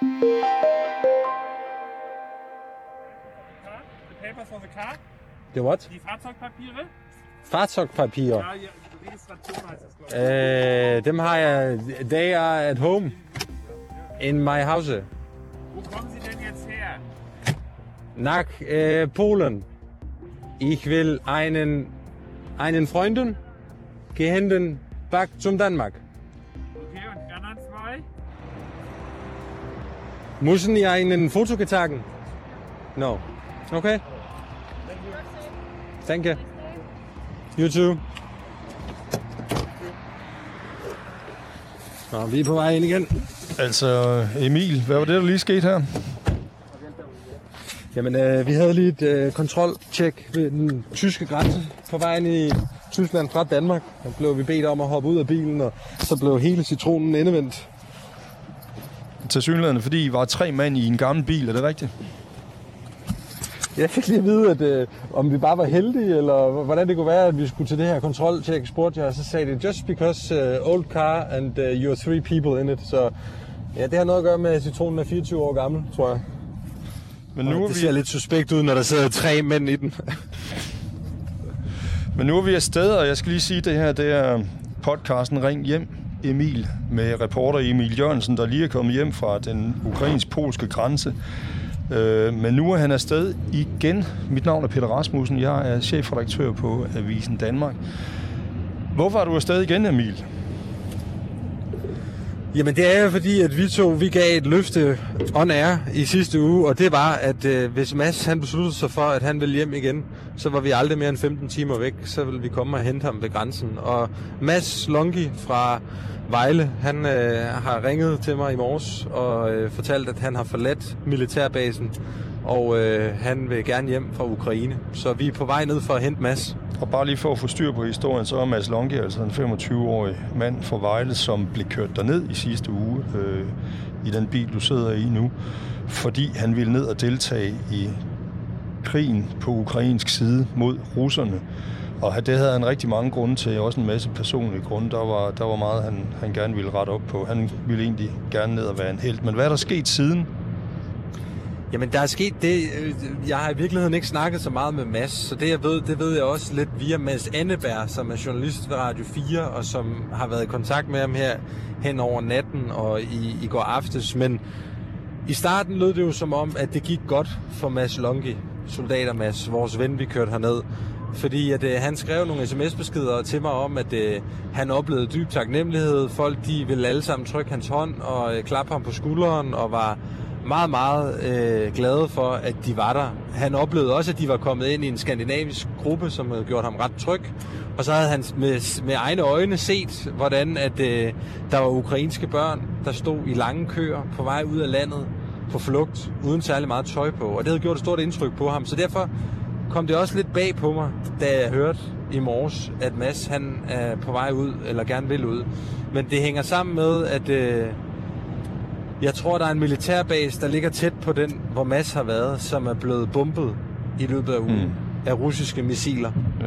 The papers for the car, The what? die Fahrzeugpapiere. Fahrzeugpapirer. Ja, ja, Registration heißt das, glaube ich. Øh, dem jeg. They are at home. In my house. Wo kommen Sie denn jetzt her? Nach äh, Polen. Ich will einen, einen Freunden gehenden back zum Danmark. Müssen ihr einen Foto getragen? No. Okay. Thank you. You too. Nå, vi er på vej ind igen. Altså, Emil, hvad var det, der lige skete her? Jamen, øh, vi havde lige et øh, kontroltjek ved den tyske grænse på vejen i Tyskland fra Danmark. Der blev vi bedt om at hoppe ud af bilen, og så blev hele citronen endevendt. Til synligheden, fordi I var tre mand i en gammel bil, er det rigtigt? Jeg fik lige at vide, at, øh, om vi bare var heldige, eller hvordan det kunne være, at vi skulle til det her kontroltjek, spurgte jeg, og så sagde det, just because uh, old car and uh, you're three people in it. Så ja, det har noget at gøre med, at citronen er 24 år gammel, tror jeg. Men nu, er det vi, ser lidt suspekt ud, når der sidder tre mænd i den. men nu er vi afsted, og jeg skal lige sige, det her det er podcasten Ring Hjem Emil med reporter Emil Jørgensen, der lige er kommet hjem fra den ukrainsk-polske grænse. Øh, men nu er han afsted igen. Mit navn er Peter Rasmussen. Jeg er chefredaktør på Avisen Danmark. Hvorfor er du afsted igen, Emil? Jamen det er jo fordi, at vi to vi gav et løfte on air i sidste uge, og det var, at øh, hvis Mads han besluttede sig for, at han ville hjem igen, så var vi aldrig mere end 15 timer væk, så ville vi komme og hente ham ved grænsen. Og Mads Longi fra Vejle, han øh, har ringet til mig i morges og øh, fortalt, at han har forladt militærbasen, og øh, han vil gerne hjem fra Ukraine. Så vi er på vej ned for at hente Mads. Og bare lige for at få styr på historien, så er Mads Longe altså en 25-årig mand fra Vejle, som blev kørt derned i sidste uge øh, i den bil, du sidder i nu, fordi han ville ned og deltage i krigen på ukrainsk side mod russerne. Og det havde han rigtig mange grunde til, også en masse personlige grunde. Der var, der var meget, han, han gerne ville rette op på. Han ville egentlig gerne ned og være en held. Men hvad er der sket siden? Jamen, der er sket det. Øh, jeg har i virkeligheden ikke snakket så meget med Mads, så det jeg ved, det ved jeg også lidt via Mads Anneberg, som er journalist ved Radio 4, og som har været i kontakt med ham her hen over natten og i, i går aftes. Men i starten lød det jo som om, at det gik godt for Mads Longi, soldater Mads, vores ven, vi kørte herned. Fordi at, øh, han skrev nogle sms-beskeder til mig om, at øh, han oplevede dyb taknemmelighed. Folk de ville alle sammen trykke hans hånd og øh, klappe ham på skulderen og var meget, meget øh, glade for, at de var der. Han oplevede også, at de var kommet ind i en skandinavisk gruppe, som havde gjort ham ret tryg. Og så havde han med, med egne øjne set, hvordan at, øh, der var ukrainske børn, der stod i lange køer på vej ud af landet på flugt, uden særlig meget tøj på. Og det havde gjort et stort indtryk på ham. Så derfor kom det også lidt bag på mig, da jeg hørte i morges, at Mads han er på vej ud, eller gerne vil ud. Men det hænger sammen med, at øh, jeg tror, der er en militærbase, der ligger tæt på den, hvor Mads har været, som er blevet bombet i løbet af ugen mm. af russiske missiler. Ja.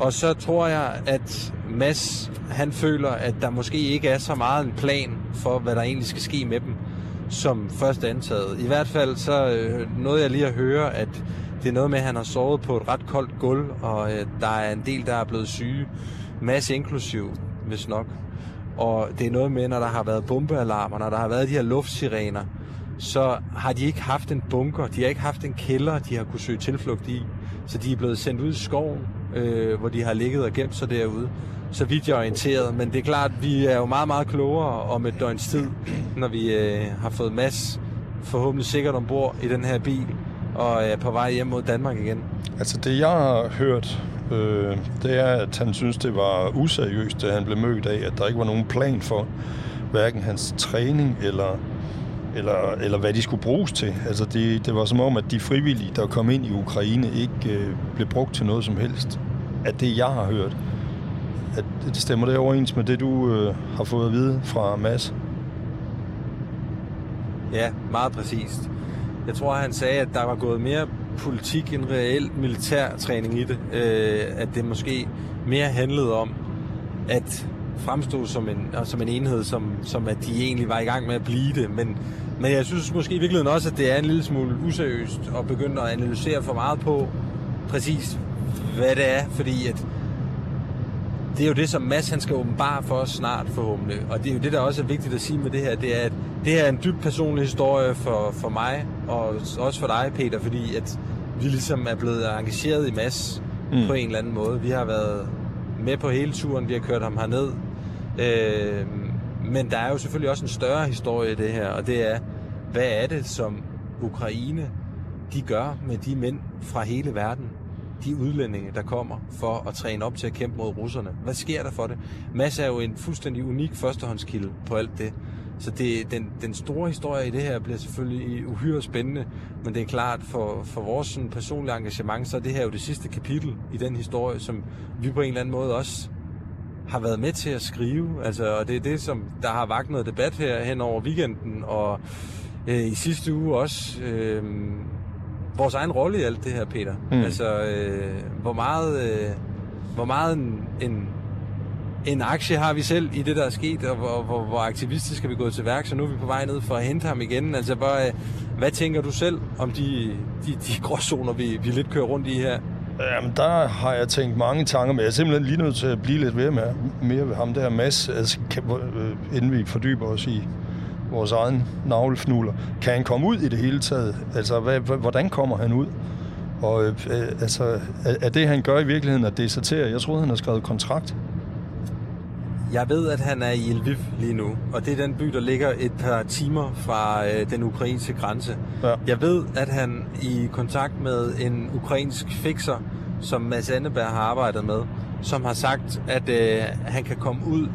Og så tror jeg, at Mads, han føler, at der måske ikke er så meget en plan for, hvad der egentlig skal ske med dem, som først antaget. I hvert fald så øh, nåede jeg lige at høre, at det er noget med, at han har sovet på et ret koldt gulv, og øh, der er en del, der er blevet syge. Mads inklusiv, hvis nok. Og det er noget med, når der har været bombealarmer, når der har været de her luftsirener, så har de ikke haft en bunker, de har ikke haft en kælder, de har kunne søge tilflugt i. Så de er blevet sendt ud i skoven, øh, hvor de har ligget og gemt sig derude. Så vidt jeg er orienteret. Men det er klart, vi er jo meget, meget klogere om et døgns tid, når vi øh, har fået mass forhåbentlig sikkert ombord i den her bil og er på vej hjem mod Danmark igen. Altså det, jeg har hørt, øh, det er, at han synes, det var useriøst, da han blev mødt af, at der ikke var nogen plan for hverken hans træning eller, eller, eller hvad de skulle bruges til. Altså det, det var som om, at de frivillige, der kom ind i Ukraine, ikke øh, blev brugt til noget som helst. At det, jeg har hørt, at det stemmer det overens med det, du øh, har fået at vide fra Mads. Ja, meget præcist. Jeg tror, han sagde, at der var gået mere politik en reel militær militærtræning i det. Øh, at det måske mere handlede om at fremstå som en, som en enhed, som, som at de egentlig var i gang med at blive det. Men, Men jeg synes måske i virkeligheden også, at det er en lille smule useriøst at begynde at analysere for meget på præcis, hvad det er, fordi at det er jo det, som Mads han skal åbenbare for os snart forhåbentlig. Og det er jo det, der også er vigtigt at sige med det her, det er, at det her er en dybt personlig historie for, for mig, og også for dig, Peter, fordi at vi ligesom er blevet engageret i Mads mm. på en eller anden måde. Vi har været med på hele turen, vi har kørt ham herned. Øh, men der er jo selvfølgelig også en større historie i det her, og det er, hvad er det, som Ukraine de gør med de mænd fra hele verden, de udlændinge, der kommer for at træne op til at kæmpe mod russerne. Hvad sker der for det? Mads er jo en fuldstændig unik førstehåndskilde på alt det. Så det, den, den store historie i det her bliver selvfølgelig uhyre spændende, men det er klart, for, for vores sådan, personlige engagement, så er det her jo det sidste kapitel i den historie, som vi på en eller anden måde også har været med til at skrive. Altså, og det er det, som der har vagt noget debat her hen over weekenden, og øh, i sidste uge også øh, vores egen rolle i alt det her, Peter. Mm. Altså, øh, hvor meget, øh, hvor meget en, en, en aktie har vi selv i det, der er sket, og hvor, hvor, hvor aktivistisk er vi gået til værk, så nu er vi på vej ned for at hente ham igen. Altså, bare, øh, hvad tænker du selv om de, de, de gråzoner, vi, vi lidt kører rundt i her? Jamen, der har jeg tænkt mange tanker, men jeg er simpelthen lige nødt til at blive lidt ved med, mere ved ham der Mads, altså, kan, øh, inden vi fordyber os i vores egen navlefnuller. Kan han komme ud i det hele taget? Altså, hvad, hvordan kommer han ud? Og øh, altså, er, det, han gør i virkeligheden, at desertere? Jeg troede, han har skrevet kontrakt. Jeg ved, at han er i Lviv lige nu, og det er den by, der ligger et par timer fra øh, den ukrainske grænse. Ja. Jeg ved, at han i kontakt med en ukrainsk fixer, som Mads Anneberg har arbejdet med, som har sagt, at øh, han kan komme ud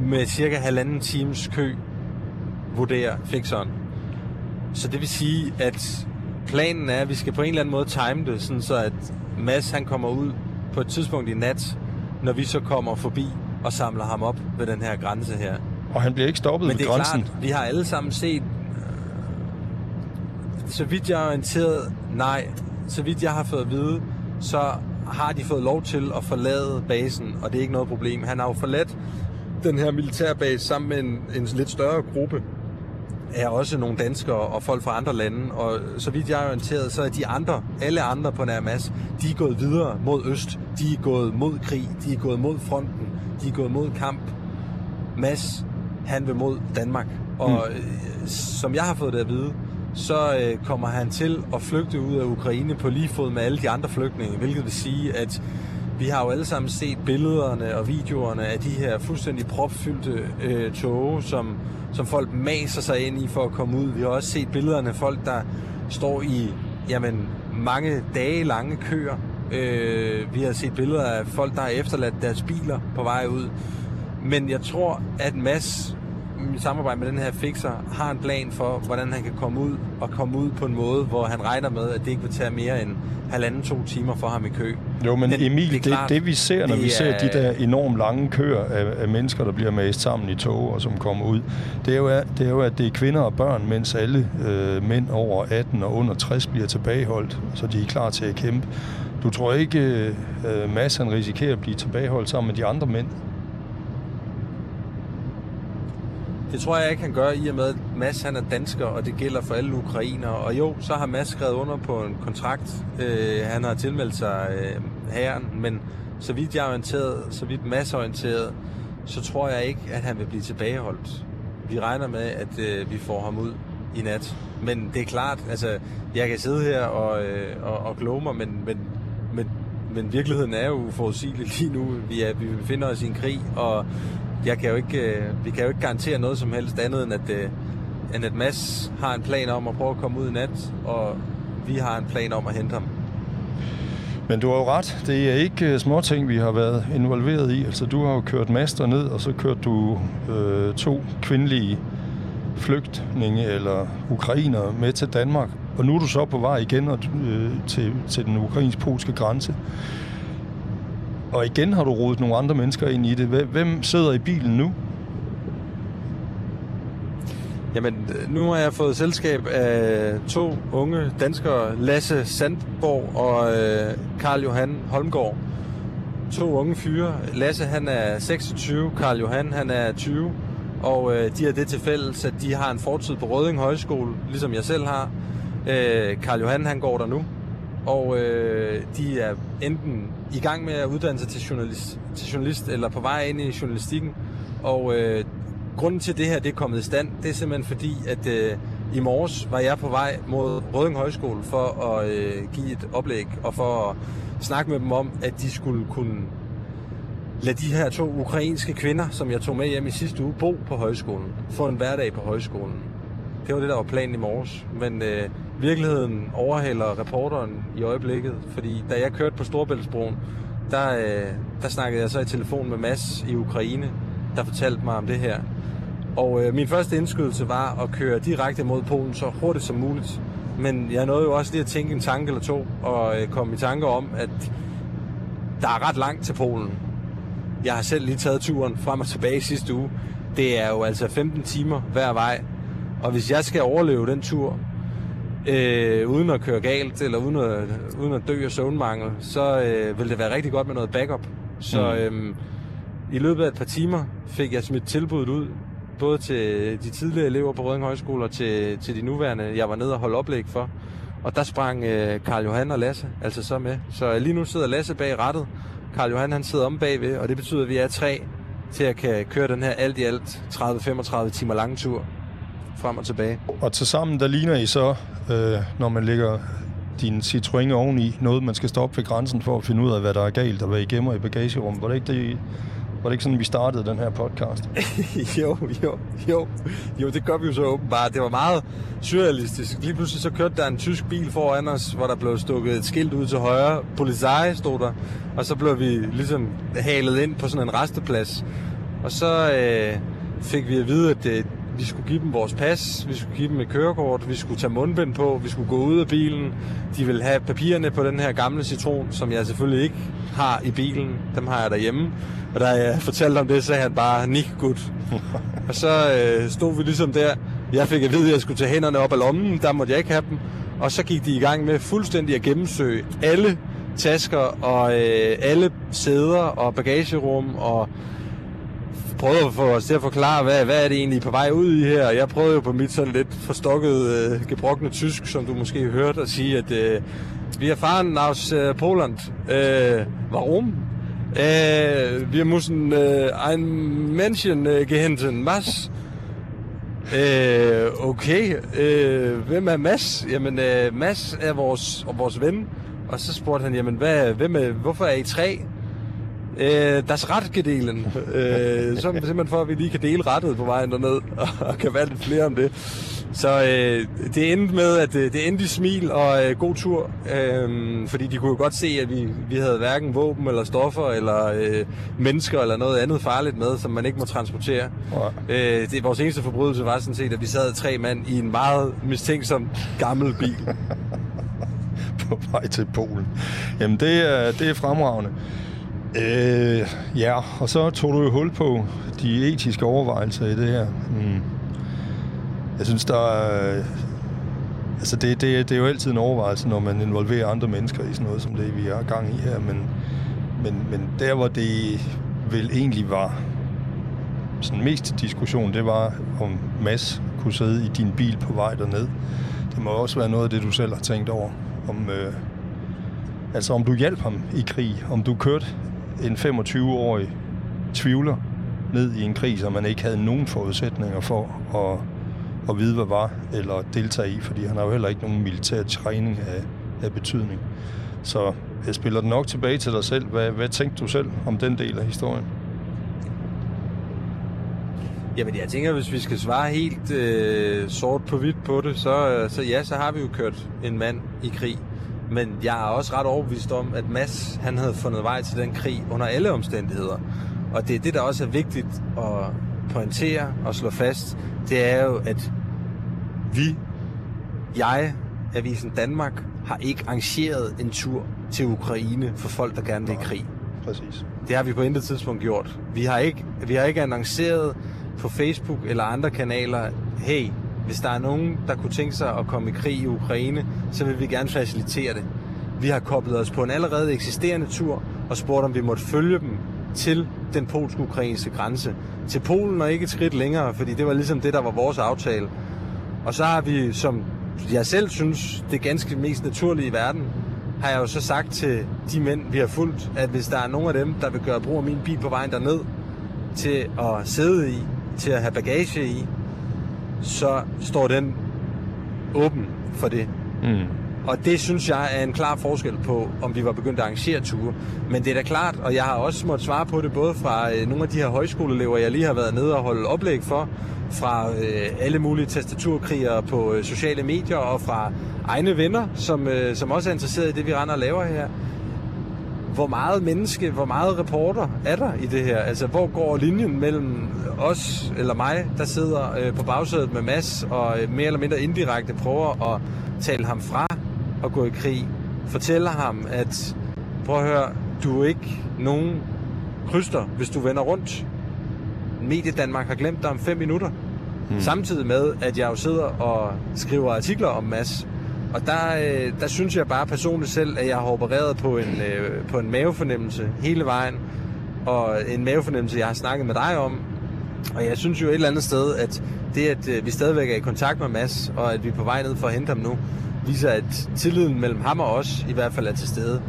med cirka halvanden times kø, vurderer fixeren. Så det vil sige, at planen er, at vi skal på en eller anden måde time det, sådan så at Mads han kommer ud på et tidspunkt i nat, når vi så kommer forbi og samler ham op ved den her grænse her. Og han bliver ikke stoppet Men ved det er grænsen? klart, vi har alle sammen set, øh, så vidt jeg er orienteret, nej, så vidt jeg har fået at vide, så har de fået lov til at forlade basen, og det er ikke noget problem. Han har jo forladt den her militærbase sammen med en, en lidt større gruppe er også nogle danskere og folk fra andre lande, og så vidt jeg er orienteret, så er de andre, alle andre på Nærmas, de er gået videre mod øst, de er gået mod krig, de er gået mod fronten, de er gået mod kamp. Mads, han vil mod Danmark, og mm. som jeg har fået det at vide, så øh, kommer han til at flygte ud af Ukraine på lige fod med alle de andre flygtninge, hvilket vil sige, at vi har jo alle sammen set billederne og videoerne af de her fuldstændig propfyldte øh, tog, som, som folk maser sig ind i for at komme ud. Vi har også set billederne af folk, der står i jamen, mange dage lange køer. Øh, vi har set billeder af folk, der har efterladt deres biler på vej ud. Men jeg tror, at Mads i samarbejde med den her fixer har en plan for, hvordan han kan komme ud og komme ud på en måde, hvor han regner med, at det ikke vil tage mere end halvanden, to timer for ham i kø. Jo, men, men Emil, det, klart, det, det vi ser, når vi ser de der enormt lange køer af, af mennesker, der bliver mast sammen i tog og som kommer ud, det er jo, det er jo at det er kvinder og børn, mens alle øh, mænd over 18 og under 60 bliver tilbageholdt, så de er klar til at kæmpe. Du tror ikke, øh, Mads han risikerer at blive tilbageholdt sammen med de andre mænd? Det tror jeg ikke, han gør, i og med, at Mads han er dansker, og det gælder for alle ukrainere. Og jo, så har Mads skrevet under på en kontrakt. Øh, han har tilmeldt sig øh, herren, men så vidt jeg er orienteret, så vidt Mads er orienteret, så tror jeg ikke, at han vil blive tilbageholdt. Vi regner med, at øh, vi får ham ud i nat. Men det er klart, altså, jeg kan sidde her og, øh, og, og gloge mig, men, men, men, men virkeligheden er jo uforudsigelig lige nu. Vi, er, vi befinder os i en krig, og jeg kan jo ikke, øh, vi kan jo ikke garantere noget som helst andet, end at, øh, end at Mads har en plan om at prøve at komme ud i nat, og vi har en plan om at hente ham. Men du har jo ret. Det er ikke øh, små ting, vi har været involveret i. Altså, du har jo kørt master ned, og så kørte du øh, to kvindelige flygtninge eller ukrainere med til Danmark. Og nu er du så på vej igen og, øh, til, til den ukrainsk-polske grænse. Og igen har du rodet nogle andre mennesker ind i det. Hvem sidder i bilen nu? Jamen, nu har jeg fået selskab af to unge danskere, Lasse Sandborg og øh, Karl Johan Holmgaard. To unge fyre. Lasse, han er 26, Karl Johan, han er 20. Og øh, de har det til fælles, at de har en fortid på Røding Højskole, ligesom jeg selv har. Øh, Karl Johan, han går der nu. Og øh, de er enten i gang med at uddanne sig til journalist, til journalist eller på vej ind i journalistikken. Og øh, grunden til det her, det er kommet i stand, det er simpelthen fordi, at øh, i morges var jeg på vej mod Røding Højskole for at øh, give et oplæg og for at snakke med dem om, at de skulle kunne lade de her to ukrainske kvinder, som jeg tog med hjem i sidste uge, bo på højskolen. Få en hverdag på højskolen. Det var det, der var planen i morges. Men øh, virkeligheden overhaler reporteren i øjeblikket, fordi da jeg kørte på Storbæltsbroen, der, øh, der snakkede jeg så i telefon med Mads i Ukraine, der fortalte mig om det her. Og øh, min første indskydelse var at køre direkte mod Polen så hurtigt som muligt. Men jeg nåede jo også lige at tænke en tanke eller to, og øh, komme i tanke om, at der er ret langt til Polen. Jeg har selv lige taget turen frem og tilbage sidste uge. Det er jo altså 15 timer hver vej. Og hvis jeg skal overleve den tur, øh, uden at køre galt, eller uden at, uden at dø af søvnmangel, så øh, vil det være rigtig godt med noget backup. Så øh, i løbet af et par timer fik jeg smidt tilbuddet ud, både til de tidligere elever på Røding Højskole og til, til de nuværende, jeg var nede og holde oplæg for. Og der sprang øh, Karl Johan og Lasse altså så med. Så lige nu sidder Lasse bag rattet. Karl Johan han sidder om bagved, og det betyder, at vi er tre til at kan køre den her alt i alt 30-35 timer lange tur frem og tilbage. Og til sammen, der ligner I så, øh, når man lægger din Citroën oveni, noget man skal stoppe ved grænsen for at finde ud af, hvad der er galt, og hvad I gemmer i bagagerummet. Var det ikke det, var det ikke sådan, vi startede den her podcast? jo, jo, jo. Jo, det gør vi jo så åbenbart. Det var meget surrealistisk. Lige pludselig så kørte der en tysk bil foran os, hvor der blev stukket et skilt ud til højre. Polizei stod der. Og så blev vi ligesom halet ind på sådan en resteplads. Og så øh, fik vi at vide, at øh, vi skulle give dem vores pas, vi skulle give dem et kørekort, vi skulle tage mundbind på, vi skulle gå ud af bilen. De ville have papirerne på den her gamle citron, som jeg selvfølgelig ikke har i bilen. Dem har jeg derhjemme. Og da jeg fortalte om det, sagde han bare, nik gut. og så øh, stod vi ligesom der. Jeg fik at vide, at jeg skulle tage hænderne op af lommen. Der måtte jeg ikke have dem. Og så gik de i gang med fuldstændig at gennemsøge alle tasker og øh, alle sæder og bagagerum og prøvede at få os til at forklare, hvad, hvad er det egentlig på vej ud i her. Jeg prøvede jo på mit sådan lidt forstokket, øh, gebrokne tysk, som du måske hørte, at sige, at øh, vi er fahren aus øh, Poland. Øh, warum? Äh, wir müssen äh, ein Männchen äh, gehenten. Was? Øh, okay. Øh, hvem er Mads? Jamen, øh, Mads er vores, vores ven. Og så spurgte han, jamen, hvad, hvem er, hvorfor er I tre? Øh, das Radgedelen. Øh, så simpelthen for, at vi lige kan dele rettet på vejen derned, og kan være lidt flere om det. Så øh, det endte med, at øh, det endte i smil og øh, god tur, øh, fordi de kunne jo godt se, at vi, vi havde hverken våben eller stoffer eller øh, mennesker eller noget andet farligt med, som man ikke må transportere. Ja. Øh, det, vores eneste forbrydelse var sådan set, at vi sad tre mand i en meget mistænksom gammel bil. på vej til Polen. Jamen, det er, det er fremragende. Øh, ja, og så tog du jo hul på de etiske overvejelser i det her. Mm. Jeg synes, der er... Altså, det, det, det er jo altid en overvejelse, når man involverer andre mennesker i sådan noget, som det, vi er gang i her. Men, men, men der, hvor det vel egentlig var sådan mest diskussion, det var, om Mads kunne sidde i din bil på vej derned. Det må også være noget af det, du selv har tænkt over. Om, øh, altså, om du hjalp ham i krig. Om du kørte en 25-årig tvivler ned i en krig, som man ikke havde nogen forudsætninger for at, at vide, hvad var, eller deltage i, fordi han har jo heller ikke nogen militær træning af, af betydning. Så jeg spiller den nok tilbage til dig selv. Hvad, hvad tænkte du selv om den del af historien? Jamen, jeg tænker, hvis vi skal svare helt øh, sort på hvidt på det, så, øh, så ja, så har vi jo kørt en mand i krig. Men jeg er også ret overbevist om, at Mads han havde fundet vej til den krig under alle omstændigheder. Og det er det, der også er vigtigt at pointere og slå fast. Det er jo, at vi, jeg, Avisen Danmark, har ikke arrangeret en tur til Ukraine for folk, der gerne vil i krig. Præcis. Det har vi på intet tidspunkt gjort. Vi har ikke, vi har ikke annonceret på Facebook eller andre kanaler, hey, hvis der er nogen, der kunne tænke sig at komme i krig i Ukraine, så vil vi gerne facilitere det. Vi har koblet os på en allerede eksisterende tur og spurgt, om vi måtte følge dem til den polsk-ukrainske grænse. Til Polen og ikke et skridt længere, fordi det var ligesom det, der var vores aftale. Og så har vi, som jeg selv synes, det ganske mest naturlige i verden, har jeg jo så sagt til de mænd, vi har fulgt, at hvis der er nogen af dem, der vil gøre brug af min bil på vejen derned, til at sidde i, til at have bagage i, så står den åben for det. Mm. Og det synes jeg er en klar forskel på, om vi var begyndt at arrangere ture. Men det er da klart, og jeg har også måttet svare på det, både fra øh, nogle af de her højskoleelever, jeg lige har været nede og holde oplæg for, fra øh, alle mulige tastaturkrigere på øh, sociale medier, og fra egne venner, som, øh, som også er interesseret i det, vi render og laver her. Hvor meget menneske, hvor meget reporter er der i det her? Altså, hvor går linjen mellem os, eller mig, der sidder øh, på bagsædet med Mads, og øh, mere eller mindre indirekte prøver at tale ham fra at gå i krig, fortæller ham, at prøv at høre, du er ikke nogen kryster, hvis du vender rundt. Medie Danmark har glemt dig om fem minutter. Hmm. Samtidig med, at jeg jo sidder og skriver artikler om Mads. Og der, øh, der synes jeg bare personligt selv, at jeg har opereret på en, øh, på en mavefornemmelse hele vejen. Og en mavefornemmelse, jeg har snakket med dig om. Og jeg synes jo et eller andet sted, at det, at øh, vi stadigvæk er i kontakt med Mads, og at vi er på vej ned for at hente ham nu, viser, at tilliden mellem ham og os i hvert fald er til stede.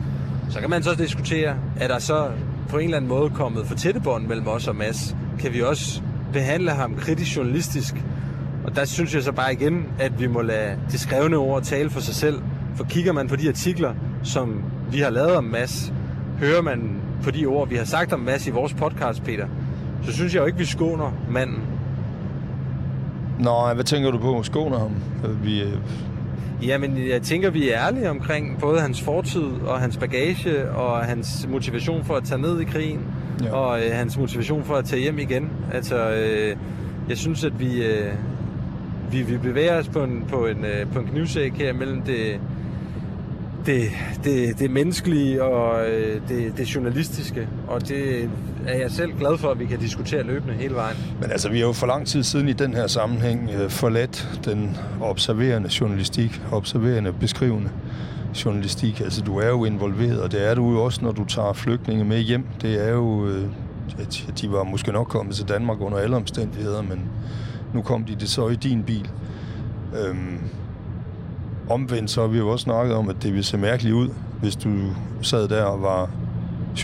Så kan man så diskutere, er der så på en eller anden måde kommet for tætte bånd mellem os og Mads? Kan vi også behandle ham kritisk journalistisk? Og der synes jeg så bare igen, at vi må lade det skrevne ord tale for sig selv. For kigger man på de artikler, som vi har lavet om Mads, hører man på de ord, vi har sagt om Mads i vores podcast, Peter, så synes jeg jo ikke, vi skåner manden. Nej, hvad tænker du på? Skåner ham? Vi, øh, Jamen, jeg tænker, vi er ærlige omkring både hans fortid og hans bagage og hans motivation for at tage ned i krigen ja. og øh, hans motivation for at tage hjem igen. Altså, øh, jeg synes, at vi, øh, vi, vi bevæger os på en, på en, øh, på en knivsæk her mellem det, det, det, det menneskelige og øh, det, det journalistiske, og det er jeg selv glad for, at vi kan diskutere løbende hele vejen. Men altså, vi har jo for lang tid siden i den her sammenhæng øh, forladt den observerende journalistik, observerende beskrivende journalistik. Altså, du er jo involveret, og det er du jo også, når du tager flygtninge med hjem. Det er jo, øh, at de var måske nok kommet til Danmark under alle omstændigheder, men nu kom de det så i din bil. Øhm, omvendt så har vi jo også snakket om, at det ville se mærkeligt ud, hvis du sad der og var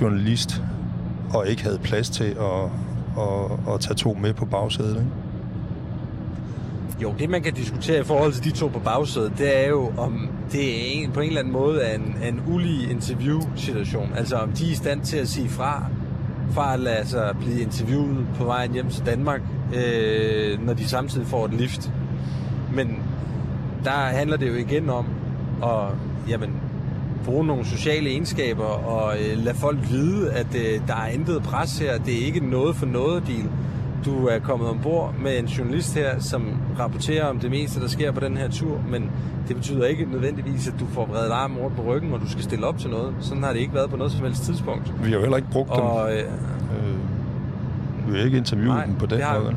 journalist og ikke havde plads til at, at, at tage to med på bagsædet. Ikke? Jo, det man kan diskutere i forhold til de to på bagsædet, det er jo, om det er en, på en eller anden måde er en, en ulig interview-situation. Altså om de er i stand til at sige fra, fra at lade sig blive interviewet på vejen hjem til Danmark, øh, når de samtidig får et lift. Men der handler det jo igen om at jamen, bruge nogle sociale egenskaber og øh, lade folk vide, at øh, der er intet pres her. Det er ikke noget for noget deal. Du er kommet ombord med en journalist her, som rapporterer om det meste, der sker på den her tur, men det betyder ikke nødvendigvis, at du får vredet armen rundt på ryggen, og du skal stille op til noget. Sådan har det ikke været på noget som helst tidspunkt. Vi har jo heller ikke brugt dem. Og, øh, Øh, vi har ikke interviewet Nej, dem på den har måde.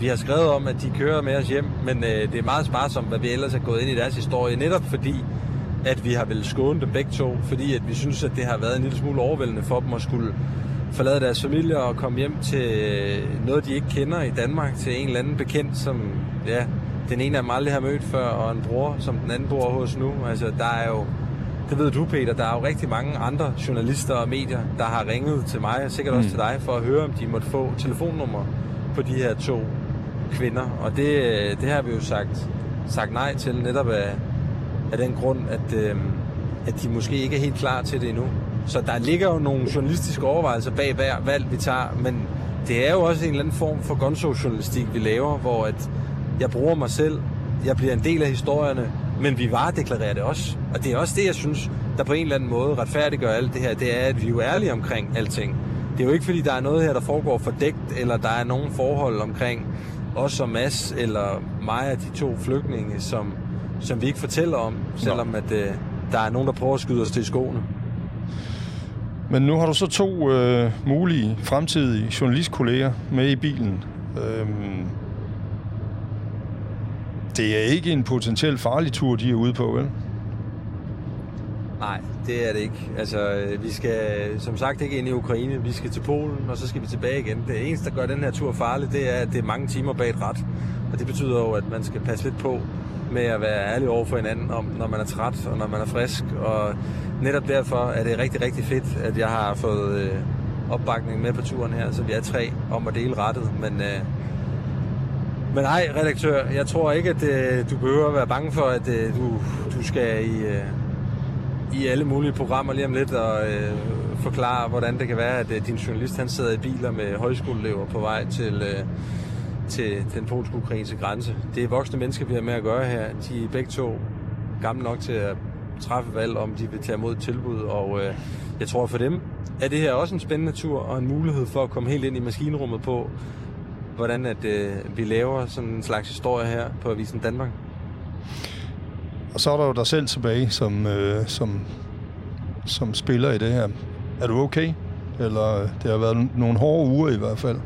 vi. Har skrevet om, at de kører med os hjem, men øh, det er meget sparsomt, hvad vi ellers er gået ind i deres historie, netop fordi, at vi har vel skåne dem begge to, fordi at vi synes, at det har været en lille smule overvældende for dem at skulle forlade deres familie og komme hjem til noget, de ikke kender i Danmark, til en eller anden bekendt, som ja, den ene af dem aldrig har mødt før, og en bror, som den anden bor hos nu. Altså, der er jo, det ved du, Peter, der er jo rigtig mange andre journalister og medier, der har ringet til mig, og sikkert også Mm. til dig, for at høre, om de måtte få telefonnummer på de her to kvinder. Og det, det har vi jo sagt, sagt nej til, netop af, af den grund, at, øh, at de måske ikke er helt klar til det endnu. Så der ligger jo nogle journalistiske overvejelser bag hver valg, vi tager, men det er jo også en eller anden form for gonzo-journalistik, vi laver, hvor at jeg bruger mig selv, jeg bliver en del af historierne, men vi varedeklarerer det også. Og det er også det, jeg synes, der på en eller anden måde retfærdiggør alt det her, det er, at vi er jo ærlige omkring alting. Det er jo ikke, fordi der er noget her, der foregår fordækt, eller der er nogen forhold omkring os og Mads, eller mig og de to flygtninge, som, som vi ikke fortæller om, selvom at, øh, der er nogen, der prøver at skyde os til skoene. Men nu har du så to øh, mulige fremtidige journalistkolleger med i bilen. Øhm, det er ikke en potentiel farlig tur, de er ude på, vel? Nej, det er det ikke. Altså, øh, vi skal som sagt ikke ind i Ukraine. Vi skal til Polen, og så skal vi tilbage igen. Det eneste, der gør den her tur farlig, det er, at det er mange timer bag et ret. Og det betyder jo, at man skal passe lidt på med at være ærlig over for hinanden, om, når man er træt og når man er frisk. Og netop derfor er det rigtig, rigtig fedt, at jeg har fået øh, opbakning med på turen her, så vi er tre om at dele rettet. Men, øh, men nej, redaktør, jeg tror ikke, at øh, du behøver at være bange for, at øh, du, du skal i, øh, i alle mulige programmer lige om lidt og øh, forklare, hvordan det kan være, at øh, din journalist han sidder i biler med højskoleelever på vej til, øh, til den polsk-ukrainske grænse. Det er voksne mennesker, vi har med at gøre her. De er begge to gamle nok til at træffe valg, om de vil tage imod et tilbud, og øh, jeg tror for dem er det her også en spændende tur og en mulighed for at komme helt ind i maskinrummet på, hvordan at, øh, vi laver sådan en slags historie her på Avisen Danmark. Og så er der jo dig selv tilbage som, øh, som, som spiller i det her. Er du okay? Eller øh, det har været nogle hårde uger i hvert fald.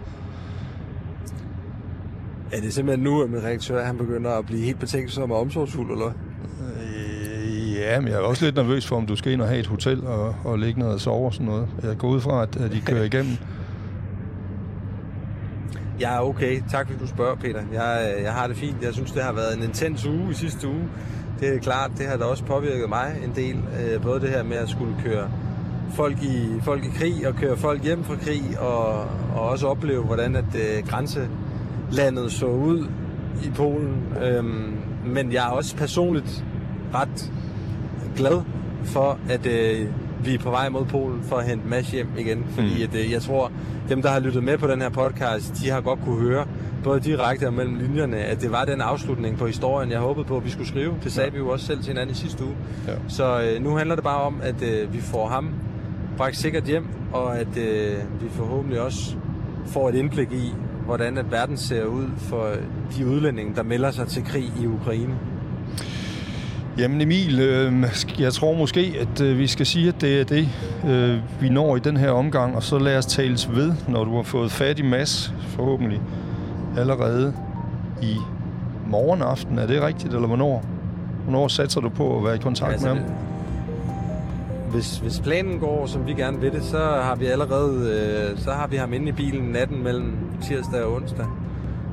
Er det simpelthen nu, at min redaktør han begynder at blive helt betænksom og omsorgsfuld, eller Øh, ja, men jeg er også lidt nervøs for, om du skal ind og have et hotel og, og ligge ned og sove og sådan noget. Jeg går ud fra, at, at I kører igennem. Er okay. Tak fordi du spørger, Peter. Jeg, jeg har det fint. Jeg synes, det har været en intens uge i sidste uge. Det er klart, det har da også påvirket mig en del. Øh, Både det her med at skulle køre folk i, folk i krig og køre folk hjem fra krig, og, og også opleve, hvordan at øh, grænselandet så ud i Polen. Øhm, men jeg er også personligt ret glad for, at øh, vi er på vej mod Polen for at hente Mads hjem igen. Fordi Mm. at, øh, jeg tror, dem, der har lyttet med på den her podcast, de har godt kunne høre, både direkte og mellem linjerne, at det var den afslutning på historien, jeg håbede på, at vi skulle skrive. Det sagde Ja. vi jo også selv til hinanden i sidste uge. Ja. Så øh, nu handler det bare om, at øh, vi får ham bragt sikkert hjem, og at øh, vi forhåbentlig også får et indblik i, hvordan at verden ser ud for de udlændinge, der melder sig til krig i Ukraine. Jamen Emil, øh, jeg tror måske, at øh, vi skal sige, at det er det, øh, vi når i den her omgang, og så lad os tales ved, når du har fået fat i Mads, forhåbentlig allerede i morgen aften. Er det rigtigt, eller hvornår? Hvornår satser du på at være i kontakt altså, med ham? hvis, hvis planen går, som vi gerne vil det, så har vi allerede øh, så har vi ham inde i bilen natten mellem tirsdag og onsdag.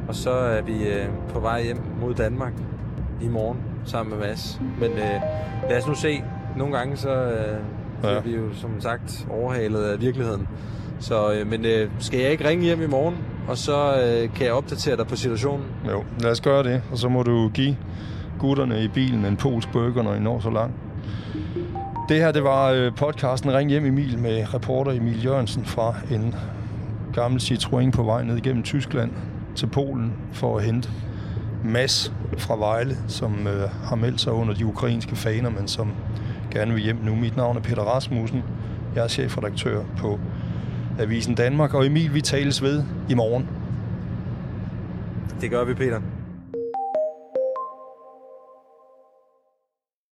Og så er vi øh, på vej hjem mod Danmark i morgen sammen med Mads. Men øh, lad os nu se. Nogle gange så øh, Ja. vi jo som sagt overhalet af virkeligheden. Så, øh, men øh, skal jeg ikke ringe hjem i morgen, og så øh, kan jeg opdatere dig på situationen? Jo, lad os gøre det, og så må du give gutterne i bilen en polsk burger, når I når så langt. Det her, det var øh, podcasten Ring hjem Emil med reporter Emil Jørgensen fra en gammel Citroën på vej ned igennem Tyskland til Polen for at hente Mads fra Vejle, som øh, har meldt sig under de ukrainske faner, men som gerne vil hjem nu. Mit navn er Peter Rasmussen. Jeg er chefredaktør på Avisen Danmark, og Emil, vi tales ved i morgen. Det gør vi, Peter.